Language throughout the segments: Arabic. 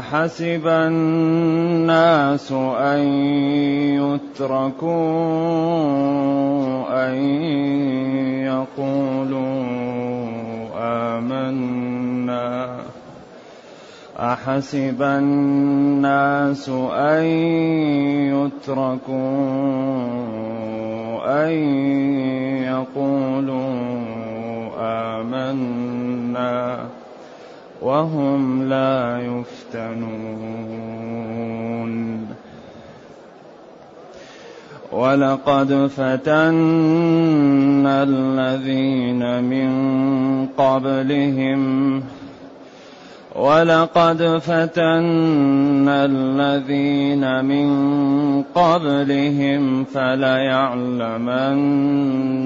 أحسب الناس أن يتركوا أن يقولوا آمنا أحسب الناس أن يتركوا أن يقولوا آمنا وهم لا يفتنون. ولقد فتنا الذين من قبلهم. ولقد فتنا الذين من قبلهم. فليعلمن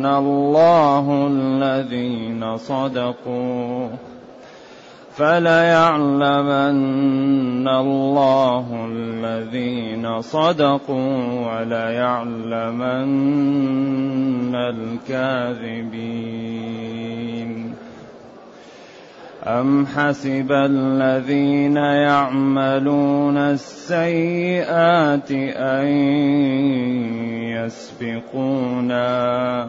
الله الذين صدقوا. فليعلمن الله الذين صدقوا وليعلمن الكاذبين. أم حسب الذين يعملون السيئات أن يسبقونا؟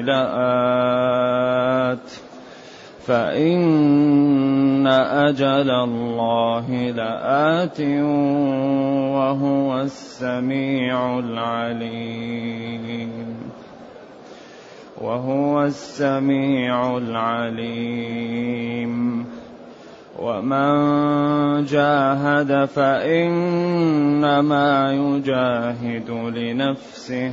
لآت. فإن أجل الله لآت وهو السميع العليم. وهو السميع العليم. ومن جاهد فإنما يجاهد لنفسه.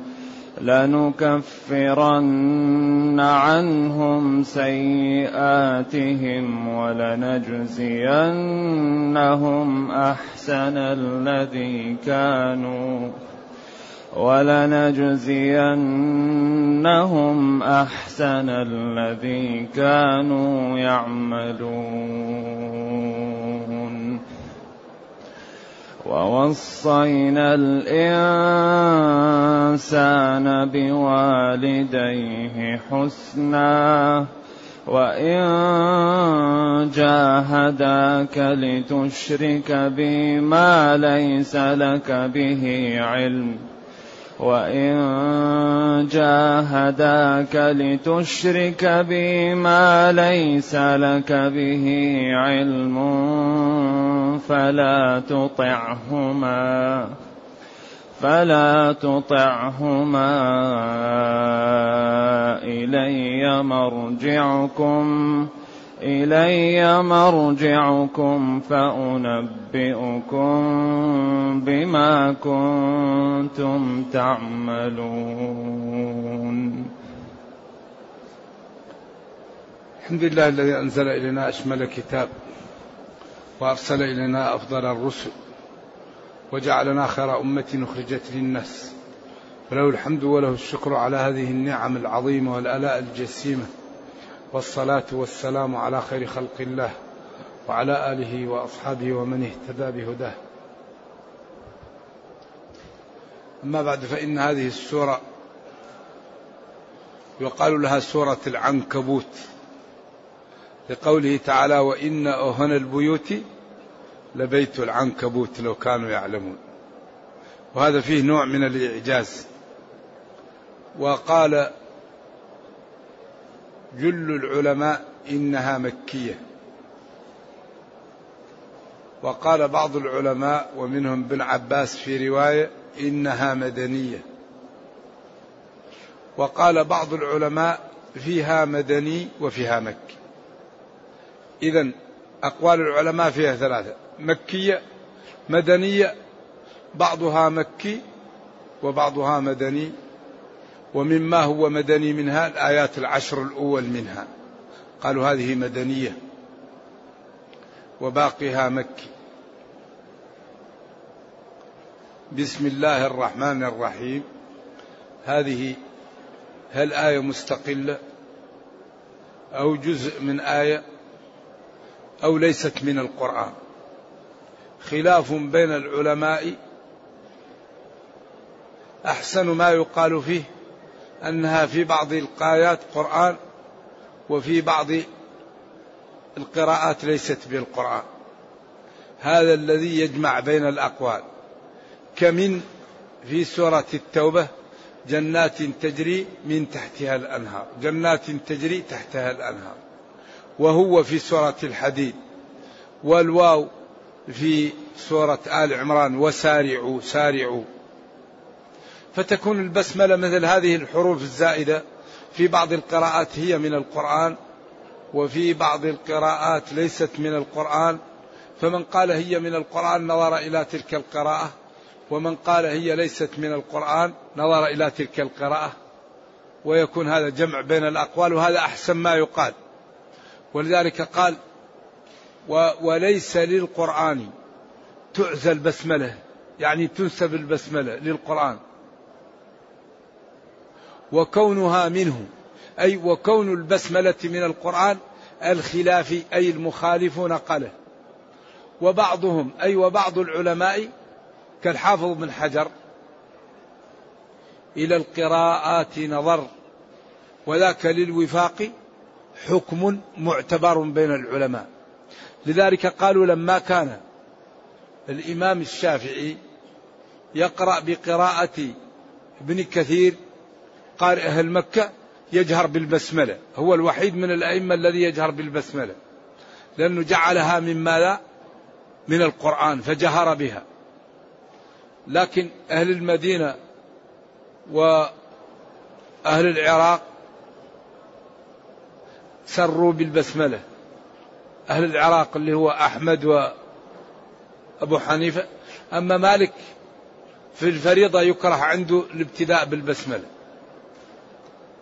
لنكفرن عنهم سيئاتهم ولنجزينهم أحسن الذي كانوا ولنجزينهم أحسن الذي كانوا يعملون. ووصينا الإنسان بوالديه حسنا وإن جاهداك لتشرك بي ما ليس لك به علم وإن جاهداك لتشرك بي ما ليس لك به علم فلا تطعهما فلا تطعهما إلي مرجعكم إلي مرجعكم فأنبئكم بما كنتم تعملون. الحمد لله الذي أنزل إلينا أشمل كتاب وأرسل إلينا أفضل الرسل وجعلنا خير أمة أخرجت للناس. فله الحمد وله الشكر على هذه النعم العظيمة والآلاء الجسيمة. والصلاة والسلام على خير خلق الله وعلى آله وأصحابه ومن اهتدى بهداه. أما بعد فإن هذه السورة يقال لها سورة العنكبوت لقوله تعالى وإن أهن البيوت لبيت العنكبوت لو كانوا يعلمون. وهذا فيه نوع من الإعجاز. وقال جل العلماء إنها مكية. وقال بعض العلماء ومنهم بن عباس في رواية إنها مدنية. وقال بعض العلماء فيها مدني وفيها مكي. إذا أقوال العلماء فيها ثلاثة. مكية مدنية بعضها مكي وبعضها مدني. ومما هو مدني منها الآيات العشر الأول منها. قالوا هذه مدنية وباقيها مكي. بسم الله الرحمن الرحيم. هذه هل آية مستقلة أو جزء من آية أو ليست من القرآن؟ خلاف بين العلماء. أحسن ما يقال فيه أنها في بعض الآيات قرآن وفي بعض القراءات ليست بالقرآن. هذا الذي يجمع بين الأقوال. كمن في سورة التوبة جنات تجري من تحتها الأنهار. جنات تجري تحتها الأنهار. وهو في سورة الحديد. والواو في سورة آل عمران. وسارعوا سارعوا. فتكون البسملة مثل هذه الحروف الزائدة. في بعض القراءات هي من القرآن وفي بعض القراءات ليست من القرآن. فمن قال هي من القرآن نظر إلى تلك القراءة ومن قال هي ليست من القرآن نظر إلى تلك القراءة. ويكون هذا جمع بين الأقوال وهذا أحسن ما يقال. ولذلك قال و وليس للقرآن تعزى البسملة. يعني تنسب البسملة للقرآن. وكونها منه أي وكون البسملة من القرآن الخلاف أي المخالف نقله وبعضهم أي وبعض العلماء كالحافظ بن حجر إلى القراءات نظر وذاك للوفاق حكم معتبر بين العلماء. لذلك قالوا لما كان الإمام الشافعي يقرأ بقراءة ابن كثير قارئ أهل مكة يجهر بالبسملة. هو الوحيد من الأئمة الذي يجهر بالبسملة. لأنه جعلها من ماذا؟ من القرآن فجهر بها. لكن أهل المدينة وأهل العراق سروا بالبسملة. أهل العراق اللي هو أحمد وأبو حنيفة. أما مالك في الفريضة يكره عنده الابتداء بالبسملة.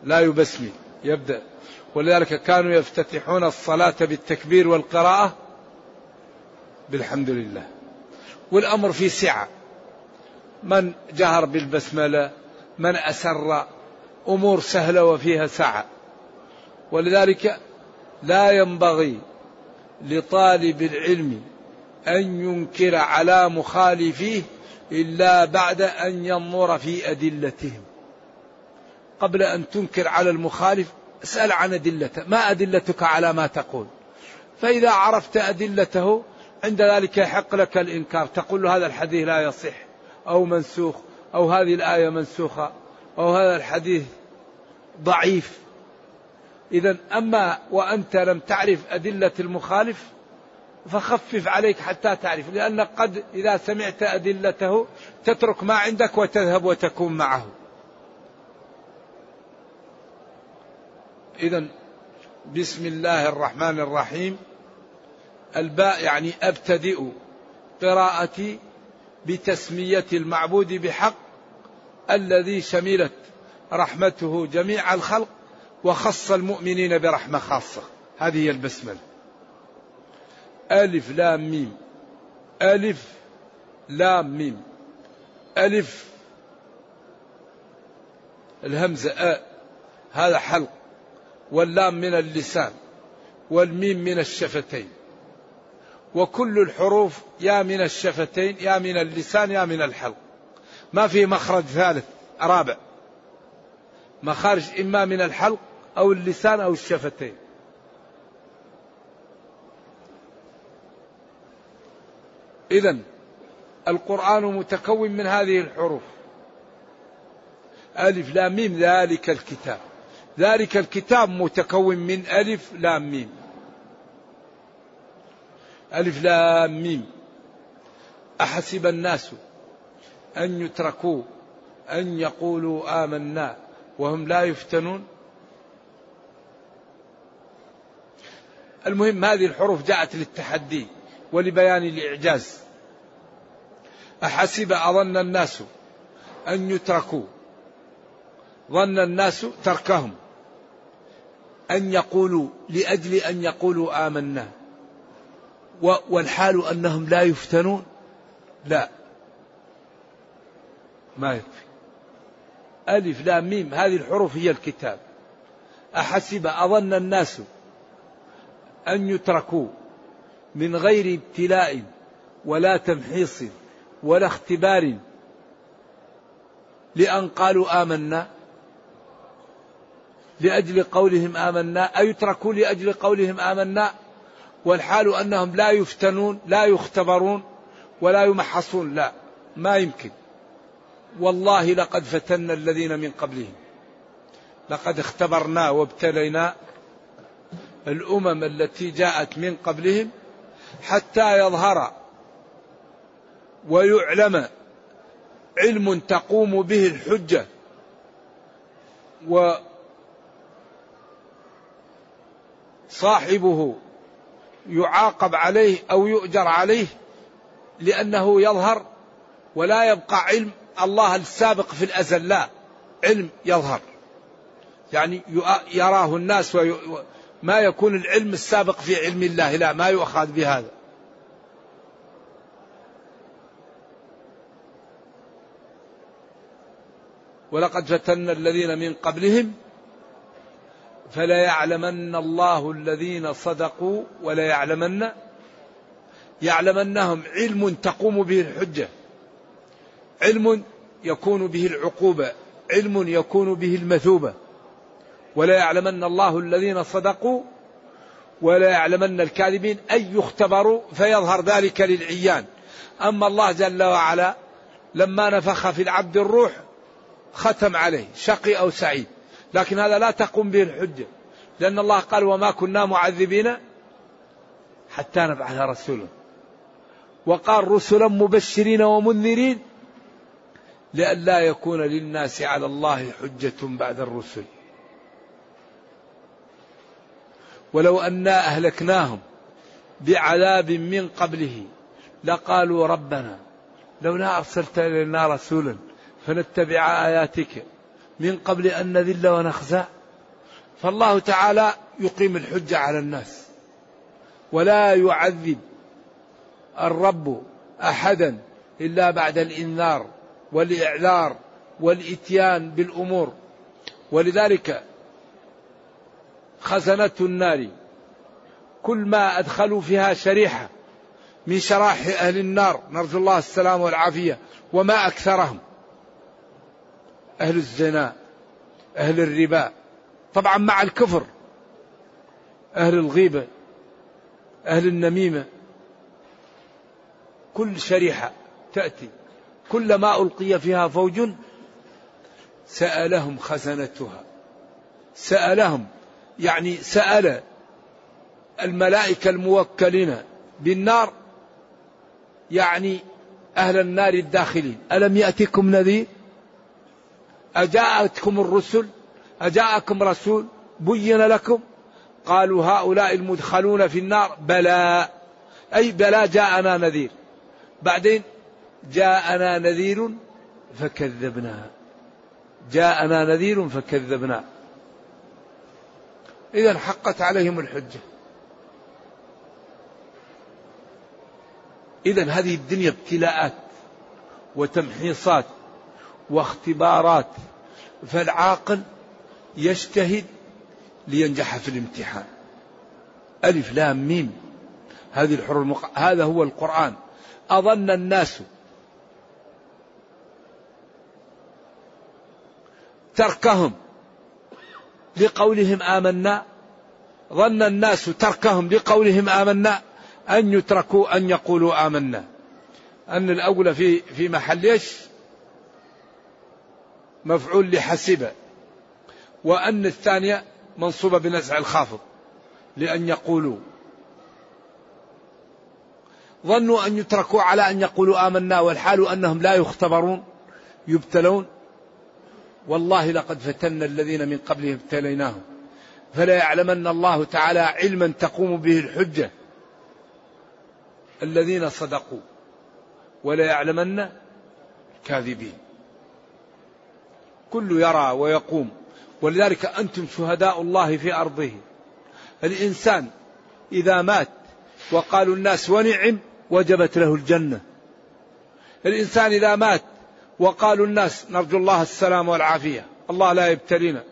لا يبسمل يبدأ. ولذلك كانوا يفتتحون الصلاة بالتكبير والقراءة بالحمد لله. والأمر في سعة. من جهر بالبسملة من أسر أمور سهلة وفيها سعة. ولذلك لا ينبغي لطالب العلم أن ينكر على مخالفيه إلا بعد أن ينظر في أدلتهم. قبل أن تنكر على المخالف اسأل عن أدلته. ما أدلتك على ما تقول؟ فإذا عرفت أدلته عند ذلك يحق لك الإنكار. تقول هذا الحديث لا يصح أو منسوخ أو هذه الآية منسوخة أو هذا الحديث ضعيف. إذا أما وأنت لم تعرف أدلة المخالف فخفف عليك حتى تعرف. لأن قد إذا سمعت أدلته تترك ما عندك وتذهب وتكون معه. إذا بسم الله الرحمن الرحيم. الباء يعني أبتدئ قراءتي بتسمية المعبود بحق الذي شملت رحمته جميع الخلق وخص المؤمنين برحمة خاصة. هذه هي البسملة. ألف لام ميم. ألف لام ميم. ألف. الهمزة أ. هذا حلق. واللام من اللسان والميم من الشفتين وكل الحروف يا من الشفتين يا من اللسان يا من الحلق. ما في مخرج ثالث رابع. مخارج إما من الحلق أو اللسان أو الشفتين. إذا القرآن متكون من هذه الحروف. ألف لام ميم ذلك الكتاب. ذلك الكتاب متكون من ألف لام ميم. ألف لام ميم. أحسب الناس أن يتركوا أن يقولوا آمنا وهم لا يفتنون؟ المهم هذه الحروف جاءت للتحدي ولبيان الإعجاز. أحسب أظن الناس أن يتركوا. ظن الناس تركهم. أن يقولوا لأجل أن يقولوا آمنا. والحال أنهم لا يفتنون. لا. ما يكفي. ألف لام ميم. هذه الحروف هي الكتاب. أحسب أظن الناس أن يتركوا من غير ابتلاء ولا تمحيص ولا اختبار لأن قالوا آمنا. لأجل قولهم آمنا أيتركوا لأجل قولهم آمنا. والحال أنهم لا يفتنون لا يختبرون ولا يمحصون لا ما يمكن. والله لقد فتنا الذين من قبلهم. لقد اختبرنا وابتلينا الأمم التي جاءت من قبلهم حتى يظهر ويعلم علم تقوم به الحجة. وصاحبه يعاقب عليه أو يؤجر عليه لأنه يظهر ولا يبقى علم الله السابق في الأزل لا علم يظهر. يعني يراه الناس ما يكون العلم السابق في علم الله لا ما يؤخذ بهذا. ولقد فتنا الذين من قبلهم فلا يعلمن الله الذين صدقوا ولا يعلمن يعلمنهم علم تقوم به الحجة. علم يكون به العقوبة علم يكون به المثوبة. ولا يعلمن الله الذين صدقوا ولا يعلمن الكاذبين أن يختبروا فيظهر ذلك للعيان. أما الله جل وعلا لما نفخ في العبد الروح ختم عليه شقي أو سعيد. لكن هذا لا تقوم به الحجة. لأن الله قال وما كنا معذبين حتى نبعث رسولا. وقال رسلا مبشرين ومنذرين لئلا يكون للناس على الله حجة بعد الرسل. ولو أنا أهلكناهم بعذاب من قبله لقالوا ربنا لولا أرسلت إلينا رسولا فنتبع آياتك. من قبل أن نذل ونخزى. فالله تعالى يقيم الحجة على الناس. ولا يعذب الرب أحدا إلا بعد الإنذار والإعذار والإتيان بالأمور. ولذلك خزنة النار كل ما أدخلوا فيها شريحة من شرائح أهل النار. نرجو الله السلام والعافية. وما أكثرهم. أهل الزنا أهل الربا طبعا مع الكفر أهل الغيبة أهل النميمة. كل شريحة تأتي. كلما ألقي فيها فوج سألهم خزنتها. سألهم يعني سأل الملائكة الموكلين بالنار يعني أهل النار الداخلين. ألم يأتكم نذير؟ أجاءتكم الرسل أجاءكم رسول بين لكم قالوا هؤلاء المدخلون في النار بلى أي بلى جاءنا نذير. بعدين جاءنا نذير فكذبنا جاءنا نذير فكذبنا. إذا حقت عليهم الحجة. إذا هذه الدنيا ابتلاءات وتمحيصات. واختبارات فالعاقل يجتهد لينجح في الامتحان. ألف لام ميم. هذه الحروف المق... هذا هو القرآن. أظن الناس تركهم لقولهم آمنا. ظن الناس تركهم لقولهم آمنا. أن يتركوا أن يقولوا آمنا. أن الأول في في محل إيش؟ مفعول لحسب وأن الثانية منصوبة بنزع الخافض لأن يقولوا. ظنوا أن يتركوا على أن يقولوا آمنا والحال أنهم لا يختبرون يبتلون. والله لقد فتنا الذين من قبلهم ابتليناهم فلا يعلمن الله تعالى علما تقوم به الحجة. الذين صدقوا ولا يعلمن الكاذبين. كل يرى ويقوم. ولذلك أنتم شهداء الله في أرضه. الإنسان إذا مات وقالوا الناس ونعم وجبت له الجنة. الإنسان إذا مات وقالوا الناس نرجو الله السلام والعافية. الله لا يبتلينا.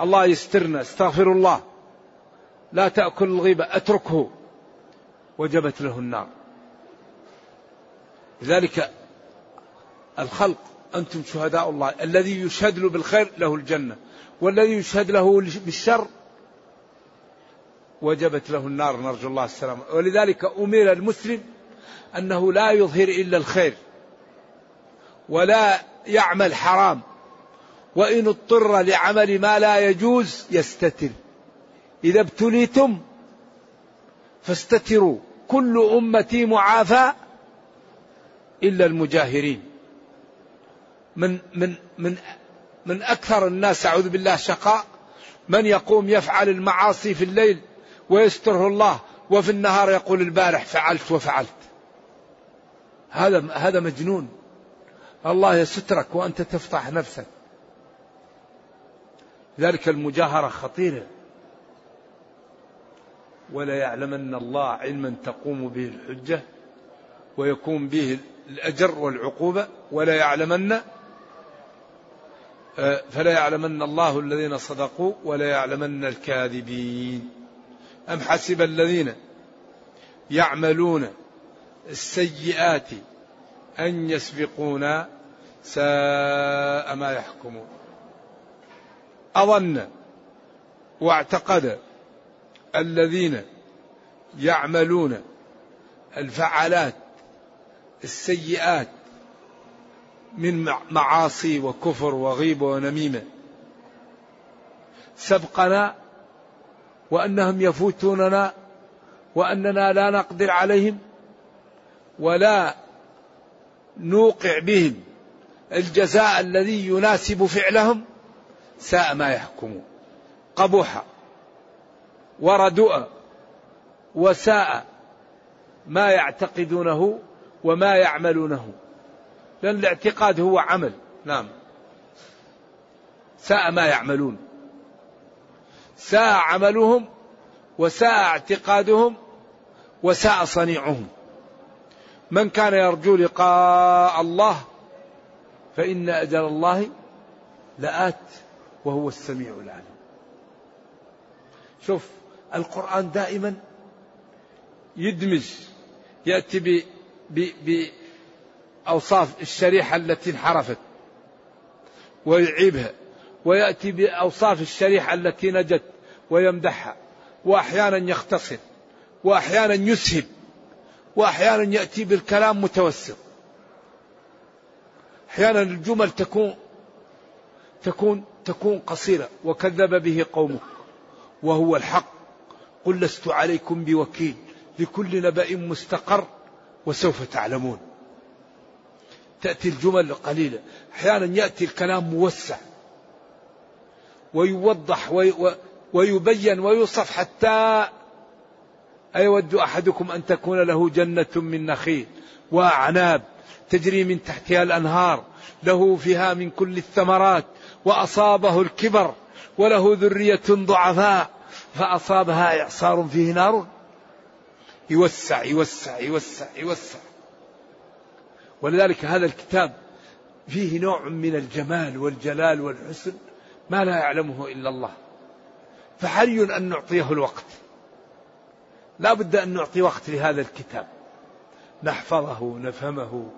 الله يسترنا. استغفر الله. لا تأكل الغيبة أتركه. وجبت له النار. لذلك الخلق أنتم شهداء الله. الذي يشهد له بالخير له الجنة والذي يشهد له بالشر وجبت له النار نرجو الله السلامة. ولذلك أمر المسلم أنه لا يظهر إلا الخير ولا يعمل حرام وإن اضطر لعمل ما لا يجوز يستتر. إذا ابتليتم فاستتروا. كل أمتي معافى إلا المجاهرين. من من من من أكثر الناس أعوذ بالله شقاء. من يقوم يفعل المعاصي في الليل ويستره الله وفي النهار يقول البارح فعلت وفعلت. هذا هذا مجنون. الله يسترك وأنت تفضح نفسك. ذلك المجاهرة خطيرة. ولا يعلمن الله علما تقوم به الحجة ويكون به الأجر والعقوبة ولا يعلمن فلا يعلمن الله الذين صدقوا ولا يعلمن الكاذبين. أم حسب الذين يعملون السيئات أن يسبقونا ساء ما يحكمون. أظن واعتقد الذين يعملون الفعالات السيئات من معاصي وكفر وغيبة ونميمة. سبقنا وأنهم يفوتوننا وأننا لا نقدر عليهم ولا نوقع بهم. الجزاء الذي يناسب فعلهم ساء ما يحكمون. قبح وردؤ وساء ما يعتقدونه وما يعملونه. لأن الاعتقاد هو عمل. نعم. ساء ما يعملون. ساء عملهم وساء اعتقادهم وساء صنيعهم. من كان يرجو لقاء الله فإن أجل الله لآت وهو السميع العليم. شوف القرآن دائما يدمج يأتي بأوصاف الشريحة التي انحرفت ويعيبها ويأتي بأوصاف الشريحة التي نجت ويمدحها وأحيانا يختصر وأحيانا يسهب وأحيانا يأتي بالكلام متوسط. أحيانا الجمل تكون تكون تكون قصيرة وكذب به قومك وهو الحق. قل لست عليكم بوكيل لكل نبأ مستقر وسوف تعلمون. تأتي الجمل قليلة أحيانا يأتي الكلام موسع ويوضح ويبين ويوصف حتى أيود أحدكم أن تكون له جنة من نخيل وأعناب تجري من تحتها الأنهار. له فيها من كل الثمرات وأصابه الكبر وله ذرية ضعفاء فأصابها إعصار فيه نار. يوسع يوسع يوسع يوسع. ولذلك هذا الكتاب فيه نوع من الجمال والجلال والحسن ما لا يعلمه إلا الله. فحري أن نعطيه الوقت. لا بد أن نعطي وقت لهذا الكتاب. نحفظه نفهمه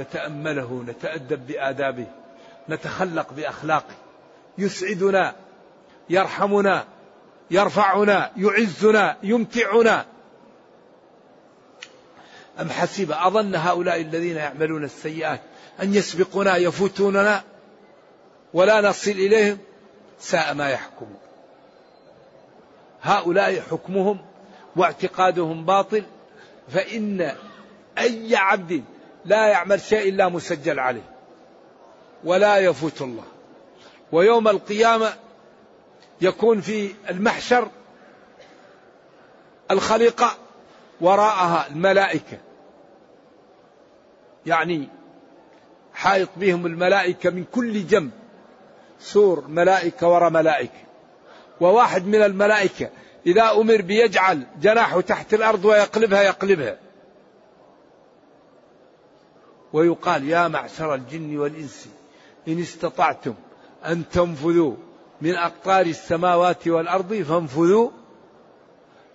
نتأمله نتأدب بآدابه نتخلق بأخلاقه. يسعدنا يرحمنا يرفعنا يعزنا يمتعنا. أم حسب أظن هؤلاء الذين يعملون السيئات أن يسبقونا يفوتوننا ولا نصل إليهم ساء ما يحكمون. هؤلاء حكمهم واعتقادهم باطل فإن أي عبد لا يعمل شيء إلا مسجل عليه ولا يفوت الله. ويوم القيامة يكون في المحشر الخليقة وراءها الملائكة. يعني حائط بهم الملائكة من كل جنب. سور ملائكة وراء ملائكة. وواحد من الملائكة إذا أمر بيجعل جناحه تحت الأرض ويقلبها يقلبها. ويقال يا معشر الجن والإنس إن استطعتم أن تنفذوا من أقطار السماوات والأرض فانفذوا.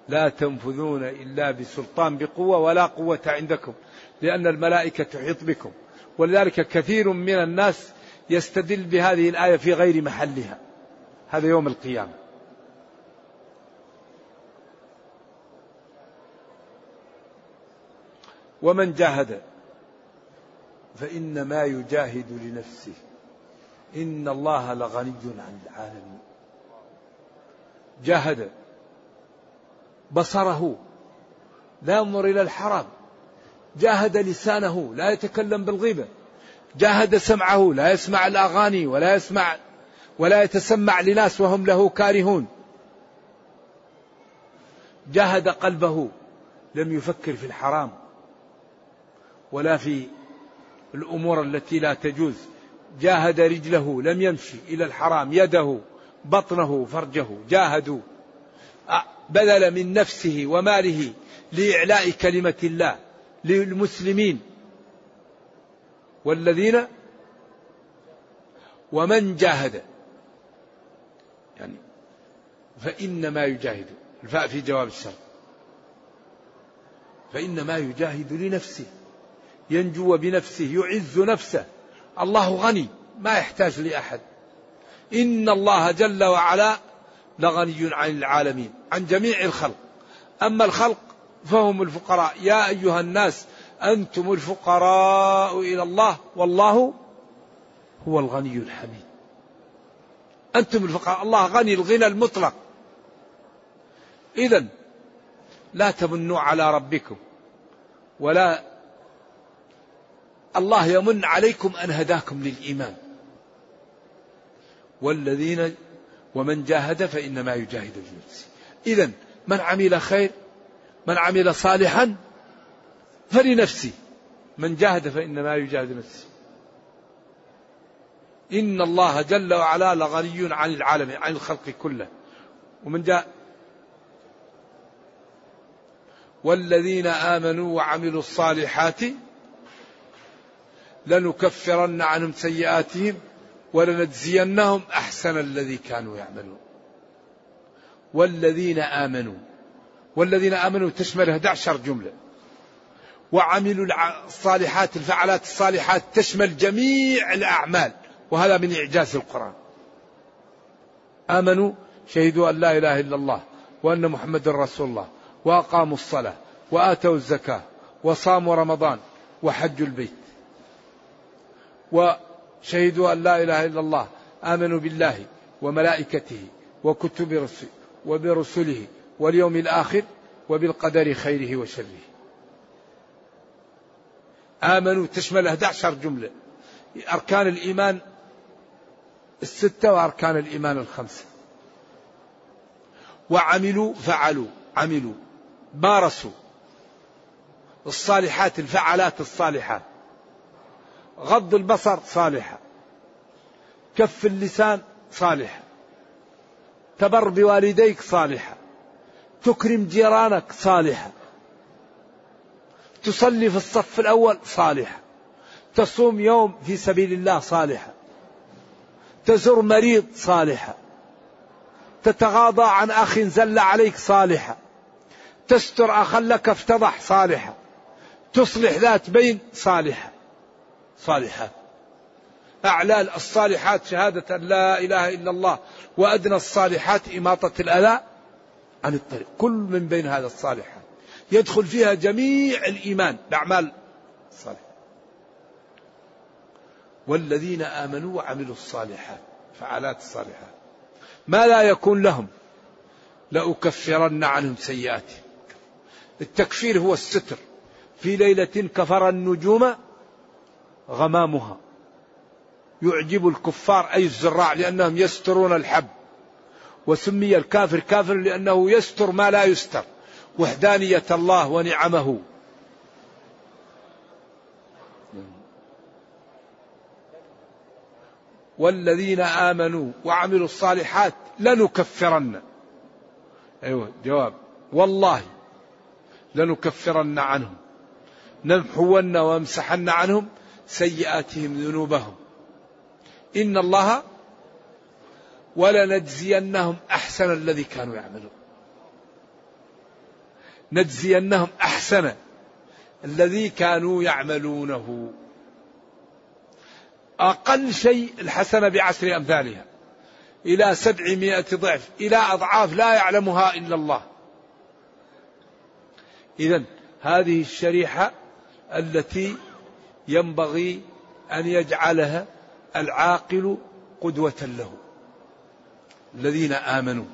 لا تنفذون إلا بسلطان بقوة ولا قوة عندكم. لأن الملائكة تحيط بكم. ولذلك كثير من الناس يستدل بهذه الآية في غير محلها. هذا يوم القيامة. ومن جاهد فإنما يجاهد لنفسه. إن الله لغني عن العالمين. جاهد بصره. لا ينظر إلى الحرام. جاهد لسانه لا يتكلم بالغيبة جاهد سمعه لا يسمع الأغاني ولا يسمع ولا يتسمع لناس وهم له كارهون. جاهد قلبه لم يفكر في الحرام ولا في الأمور التي لا تجوز. جاهد رجله لم يمشي إلى الحرام يده بطنه فرجه. جاهدوا بذل من نفسه وماله لإعلاء كلمة الله. للمسلمين. والذين ومن جاهد. يعني فإنما يجاهد. الفاء في جواب الشر فإنما يجاهد لنفسه. ينجو بنفسه يعز نفسه. الله غني ما يحتاج لأحد. إن الله جل وعلا لغني عن العالمين عن جميع الخلق. أما الخلق فهم الفقراء. يا أيها الناس أنتم الفقراء إلى الله والله هو الغني الحميد. أنتم الفقراء الله غني الغنى المطلق. إذا لا تمنوا على ربكم ولا الله يمن عليكم أن هداكم للإيمان. والذين ومن جاهد فإنما يجاهد لنفسه إذا من عمل خير من عمل صالحا فلنفسه من جاهد فإنما يجاهد نفسه. إن الله جل وعلا لغني عن العالم عن الخلق كله. ومن جاء والذين آمنوا وعملوا الصالحات لنكفرن عنهم سيئاتهم ولنجزينهم أحسن الذي كانوا يعملون. والذين آمنوا والذين آمنوا تشمل 11 جملة. وعملوا الصالحات الفعلات الصالحات تشمل جميع الأعمال. وهذا من إعجاز القرآن. آمنوا شهدوا أن لا إله إلا الله وأن محمد رسول الله وأقاموا الصلاة وآتوا الزكاة وصاموا رمضان وحجوا البيت. وشهدوا أن لا إله إلا الله آمنوا بالله وملائكته وكتب رسله وبرسله واليوم الآخر وبالقدر خيره وشره. آمنوا تشمل 11 جملة. أركان الإيمان الستة وأركان الإيمان الخمسة. وعملوا فعلوا. عملوا. مارسوا. الصالحات الفعلات الصالحات غض البصر صالحة كف اللسان صالحة تبر بوالديك صالحة تكرم جيرانك صالحة. تصلي في الصف الأول صالحة. تصوم يوم في سبيل الله صالحة. تزور مريض صالحة. تتغاضى عن أخ زل عليك صالحة. تستر أخا لك افتضح صالحة. تصلح ذات بين صالحة. صالحات أعلى الصالحات شهادة لا إله إلا الله. وأدنى الصالحات إماطة الأذى. عن الطريق. كل من بين هذا الصالحات يدخل فيها جميع الإيمان الأعمال الصالحة والذين آمنوا وعملوا الصالحات فعالات الصالحات. ما لا يكون لهم لأكفرن عنهم سيئاتهم. التكفير هو الستر. في ليلة كفر النجوم غمامها. يعجب الكفار أي الزراع لأنهم يسترون الحب. وسمي الكافر كافر لأنه يستر ما لا يستر. وحدانية الله ونعمه. والذين آمنوا وعملوا الصالحات لنكفرن. أيوة جواب. والله لنكفرن عنهم. نمحون وامسحن عنهم سيئاتهم ذنوبهم. إن الله ولنجزينهم أحسن الذي كانوا يعملون. نجزينهم أحسن الذي كانوا يعملونه. أقل شيء الحسنة بعشر أمثالها. إلى سبعمائة ضعف. إلى أضعاف لا يعلمها إلا الله. إذا هذه الشريحة التي ينبغي أن يجعلها العاقل قدوة له. الذين آمنوا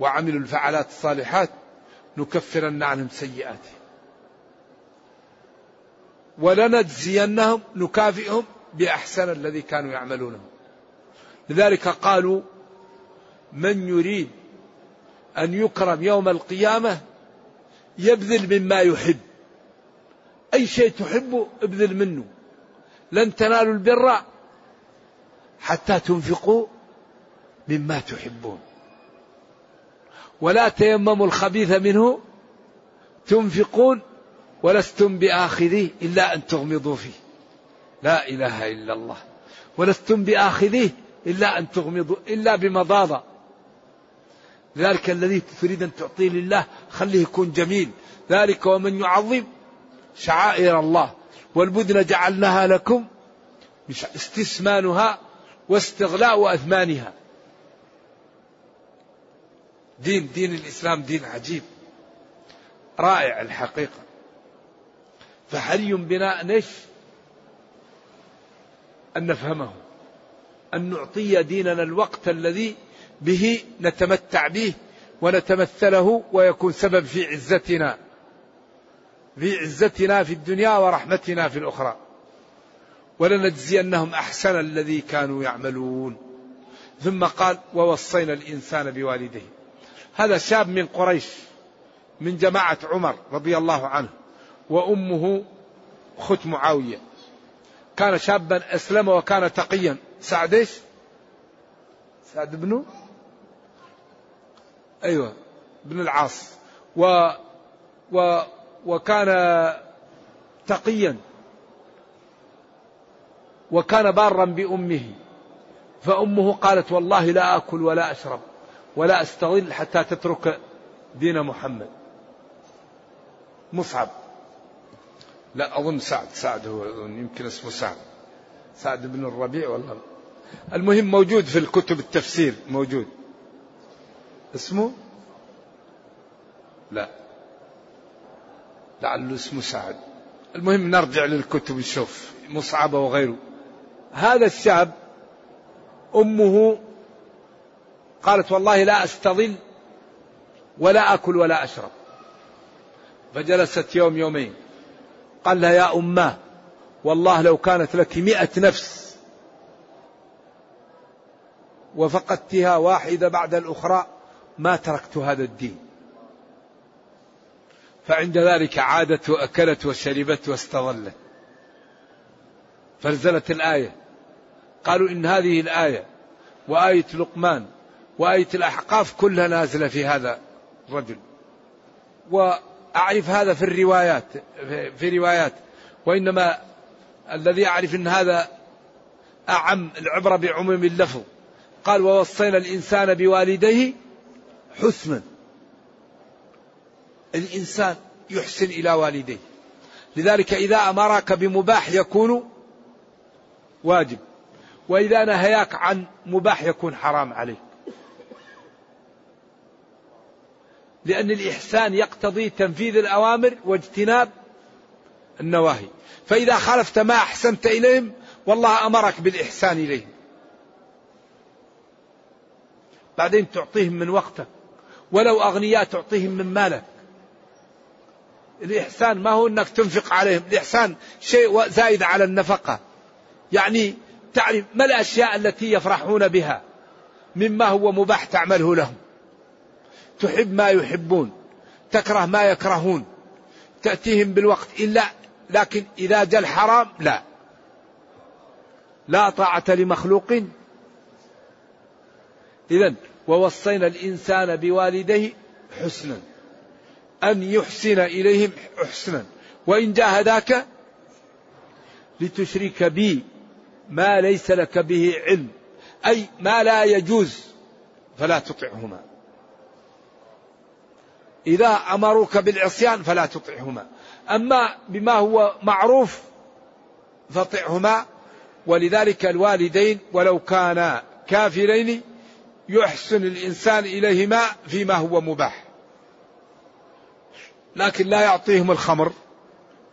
وعملوا الفعلات الصالحات نكفرن عنهم سيئاتهم. ولنجزينهم نكافئهم بأحسن الذي كانوا يعملونه. لذلك قالوا من يريد أن يكرم يوم القيامة يبذل مما يحب. أي شيء تحبه ابذل منه. لن تنالوا البر حتى تنفقوا مما تحبون. ولا تيمموا الخبيث منه تنفقون ولستم بآخذيه إلا أن تغمضوا فيه. لا إله إلا الله. ولستم بآخذيه إلا أن تغمضوا إلا بمضاضة ذلك الذي تريد أن تعطيه لله خليه يكون جميل. ذلك ومن يعظم شعائر الله. والبدن جعلناها لكم استثمانها واستغلاء أثمانها. دين دين الإسلام دين عجيب. رائع الحقيقة. فحري بنا نش أن نفهمه؟ أن نعطي ديننا الوقت الذي به نتمتع به ونتمثله ويكون سبب في عزتنا في عزتنا في الدنيا ورحمتنا في الأخرى. ولنجزينهم أحسن الذي كانوا يعملون. ثم قال ووصينا الإنسان بوالديه. هذا شاب من قريش من جماعة عمر رضي الله عنه وأمه خت معاوية. كان شابا أسلم وكان تقيا. سعد إيش؟ سعد بن؟ أيوة بن العاص. و, و وكان تقيا. وكان بارا بأمه. فأمه قالت والله لا أكل ولا أشرب. ولا أستظل حتى تترك دين محمد. مصعب. لا أظن سعد. سعد هو يمكن اسمه سعد. سعد بن الربيع ولا المهم موجود في الكتب التفسير موجود. اسمه؟ لا. لعله اسمه سعد. المهم نرجع للكتب نشوف مصعب وغيره. هذا الشاب أمه قالت والله لا أستظل ولا أكل ولا أشرب. فجلست يوم يومين. قال لها يا أماه والله لو كانت لك مئة نفس وفقدتها واحدة بعد الأخرى ما تركت هذا الدين. فعند ذلك عادت وأكلت وشربت واستظلت. فنزلت الآية. قالوا إن هذه الآية وآية لقمان وآية الأحقاف كلها نازلة في هذا الرجل. وأعرف هذا في الروايات في روايات. وإنما الذي أعرف أن هذا أعم العبرة بعموم اللفظ. قال ووصينا الإنسان بوالديه حسنا. الإنسان يحسن إلى والديه. لذلك إذا أمرك بمباح يكون واجب. وإذا نهياك عن مباح يكون حرام عليك. لأن الإحسان يقتضي تنفيذ الأوامر واجتناب النواهي. فإذا خالفت ما أحسنت إليهم والله أمرك بالإحسان إليهم. بعدين تعطيهم من وقتك. ولو أغنياء تعطيهم من مالك. الإحسان ما هو أنك تنفق عليهم. الإحسان شيء زايد على النفقة. يعني تعرف ما الأشياء التي يفرحون بها؟ مما هو مباح تعمله لهم. تحب ما يحبون تكره ما يكرهون تأتيهم بالوقت إلا لكن إذا جاء الحرام لا. لا طاعة لمخلوق. إذا ووصينا الإنسان بوالديه حسنا أن يحسن إليهم حسنا. وإن جاهداك لتشرك بي ما ليس لك به علم أي ما لا يجوز فلا تطعهما. إذا أمروك بالعصيان فلا تطعهما. أما بما هو معروف فطعهما ولذلك الوالدين ولو كانا كافرين يحسن الإنسان إليهما فيما هو مباح. لكن لا يعطيهم الخمر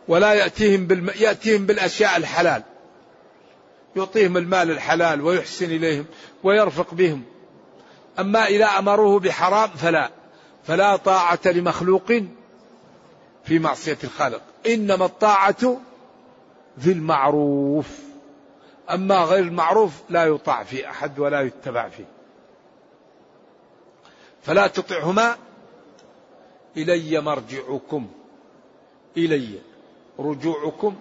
ولا يأتيهم بالم... يأتيهم بالأشياء الحلال. يعطيهم المال الحلال ويحسن إليهم ويرفق بهم. أما إذا أمروه بحرام فلا. فلا طاعة لمخلوق في معصية الخالق. إنما الطاعة في المعروف. أما غير المعروف لا يطاع في أحد ولا يتبع فيه. فلا تطعهما. إلي مرجعكم. إلي رجوعكم.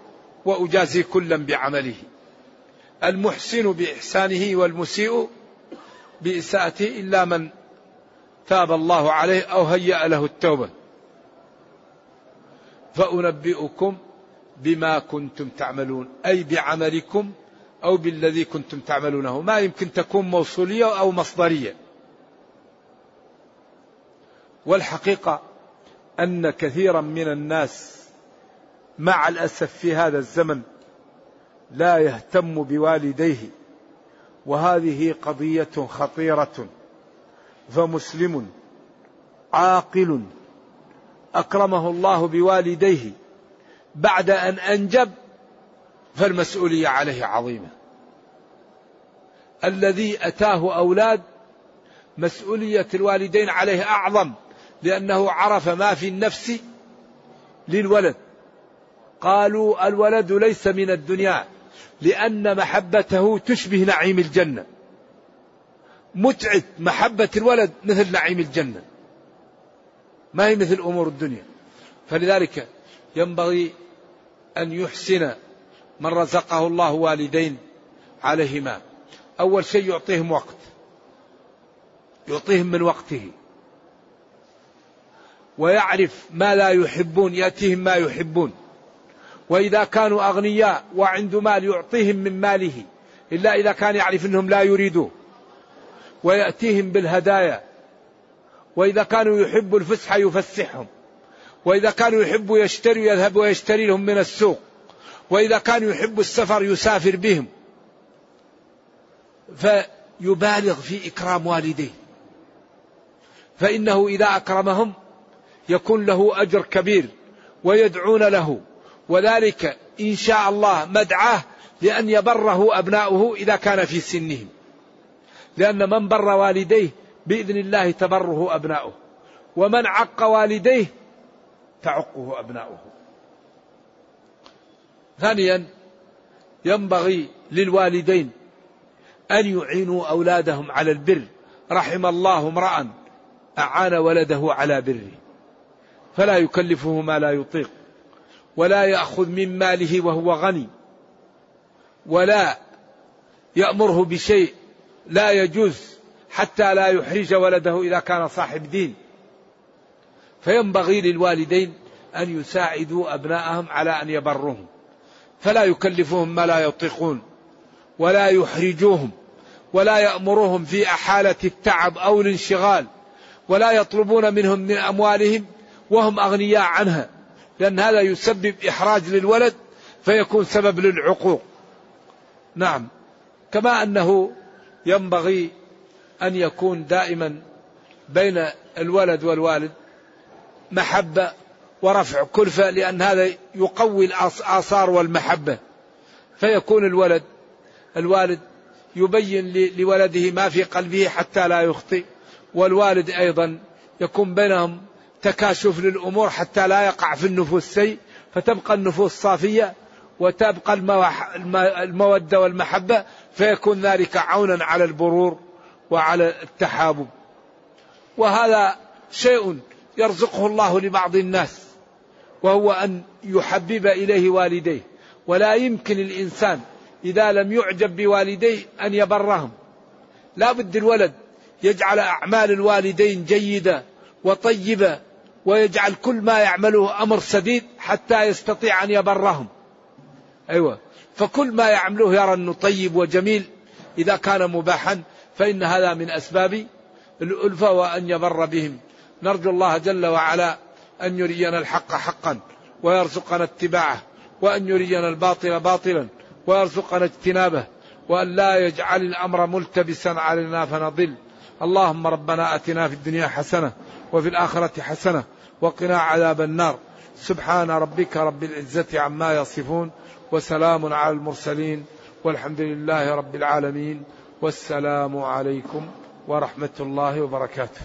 وأجازي كلا بعمله. المحسن بإحسانه والمسيء بإساءته إلا من تاب الله عليه أو هيأ له التوبة. فأنبئكم بما كنتم تعملون أي بعملكم أو بالذي كنتم تعملونه. ما يمكن تكون موصولية أو مصدرية. والحقيقة أن كثيرا من الناس مع الأسف في هذا الزمن لا يهتم بوالديه وهذه قضية خطيرة. فمسلم عاقل أكرمه الله بوالديه بعد أن أنجب فالمسؤولية عليه عظيمة. الذي أتاه أولاد مسؤولية الوالدين عليه أعظم لأنه عرف ما في النفس للولد. قالوا الولد ليس من الدنيا لأن محبته تشبه نعيم الجنة. متعة محبة الولد مثل نعيم الجنة. ما هي مثل أمور الدنيا. فلذلك ينبغي أن يحسن من رزقه الله والدين عليهما. أول شيء يعطيهم وقت. يعطيهم من وقته. ويعرف ما لا يحبون يأتيهم ما يحبون. وإذا كانوا أغنياء وعنده مال يعطيهم من ماله إلا إذا كان يعرف أنهم لا يريدوه ويأتيهم بالهدايا. وإذا كانوا يحبوا الفسحة يفسحهم. وإذا كانوا يحبوا يشتري يذهب ويشتري لهم من السوق. وإذا كانوا يحبوا السفر يسافر بهم. فيبالغ في إكرام والديه. فإنه إذا أكرمهم يكون له أجر كبير ويدعون له. وذلك إن شاء الله مدعاه لأن يبره أبناؤه إذا كان في سنهم. لأن من بر والديه بإذن الله تبره أبناؤه ومن عق والديه تعقه أبناؤه. ثانيا ينبغي للوالدين أن يعينوا أولادهم على البر. رحم الله امرأ أعان ولده على بره. فلا يكلفه ما لا يطيق ولا يأخذ من ماله وهو غني ولا يأمره بشيء لا يجوز حتى لا يحرج ولده إذا كان صاحب دين. فينبغي للوالدين أن يساعدوا أبناءهم على أن يبروهم. فلا يكلفهم ما لا يطيقون ولا يحرجوهم ولا يأمرهم في أحالة التعب أو الانشغال ولا يطلبون منهم من أموالهم وهم أغنياء عنها. لأن هذا يسبب إحراج للولد فيكون سبب للعقوق. نعم. كما أنه ينبغي أن يكون دائما بين الولد والوالد محبة ورفع كلفة لأن هذا يقوي الآثار والمحبة. فيكون الولد الوالد يبين لولده ما في قلبه حتى لا يخطئ والوالد أيضا يكون بينهم تكاشف للأمور حتى لا يقع في النفوس سيء فتبقى النفوس صافية. وتبقى المودة والمحبة فيكون ذلك عونا على البرور وعلى التحابب. وهذا شيء يرزقه الله لبعض الناس وهو أن يحبب إليه والديه. ولا يمكن الإنسان إذا لم يعجب بوالديه أن يبرهم. لا بد الولد يجعل أعمال الوالدين جيدة وطيبة ويجعل كل ما يعمله أمر سديد حتى يستطيع أن يبرهم. أيوة. فكل ما يعمله يرى أنه طيب وجميل. إذا كان مباحا فإن هذا من أسباب الألفة وأن يبر بهم. نرجو الله جل وعلا أن يرينا الحق حقا ويرزقنا اتباعه وأن يرينا الباطل باطلا ويرزقنا اجتنابه وأن لا يجعل الأمر ملتبسا علينا فنضل. اللهم ربنا أتنا في الدنيا حسنة وفي الآخرة حسنة وقنا عذاب النار. سبحان ربك رب العزة عما يصفون. وسلام على المرسلين والحمد لله رب العالمين والسلام عليكم ورحمة الله وبركاته.